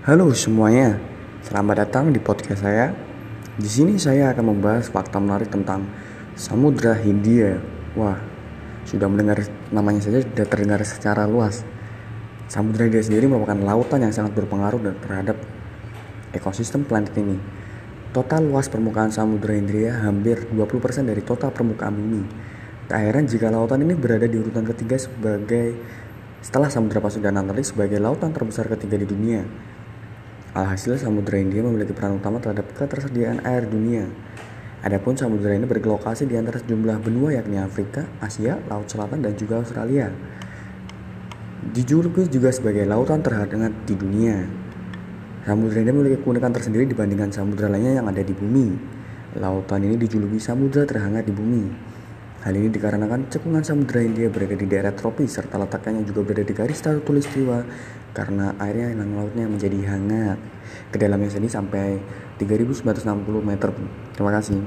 Halo semuanya, selamat datang di podcast saya. Di sini saya akan membahas fakta menarik tentang Samudra Hindia. Wah, sudah mendengar namanya saja sudah terdengar secara luas. Samudra Hindia sendiri merupakan lautan yang sangat berpengaruh terhadap ekosistem planet ini. Total luas permukaan Samudra Hindia hampir 20% dari total permukaan bumi. Tak heran jika lautan ini berada di urutan ketiga sebagai setelah Samudra Pasifik dan sebagai lautan terbesar ketiga di dunia. Alhasil Samudra India memiliki peran utama terhadap ketersediaan air dunia. Adapun samudra ini berlokasi di antara sejumlah benua yakni Afrika, Asia, Laut Selatan, dan juga Australia. Dijuluki juga sebagai lautan terhangat di dunia. Samudra ini memiliki keunikan tersendiri dibandingkan samudra lainnya yang ada di bumi. Lautan ini dijuluki samudra terhangat di bumi. Hal ini dikarenakan cekungan Samudra India berada di daerah tropis serta letaknya juga berada di garis tulistiwa karena airnya yang lautnya menjadi hangat. Kedalamannya sini sampai 3960 meter. Terima kasih.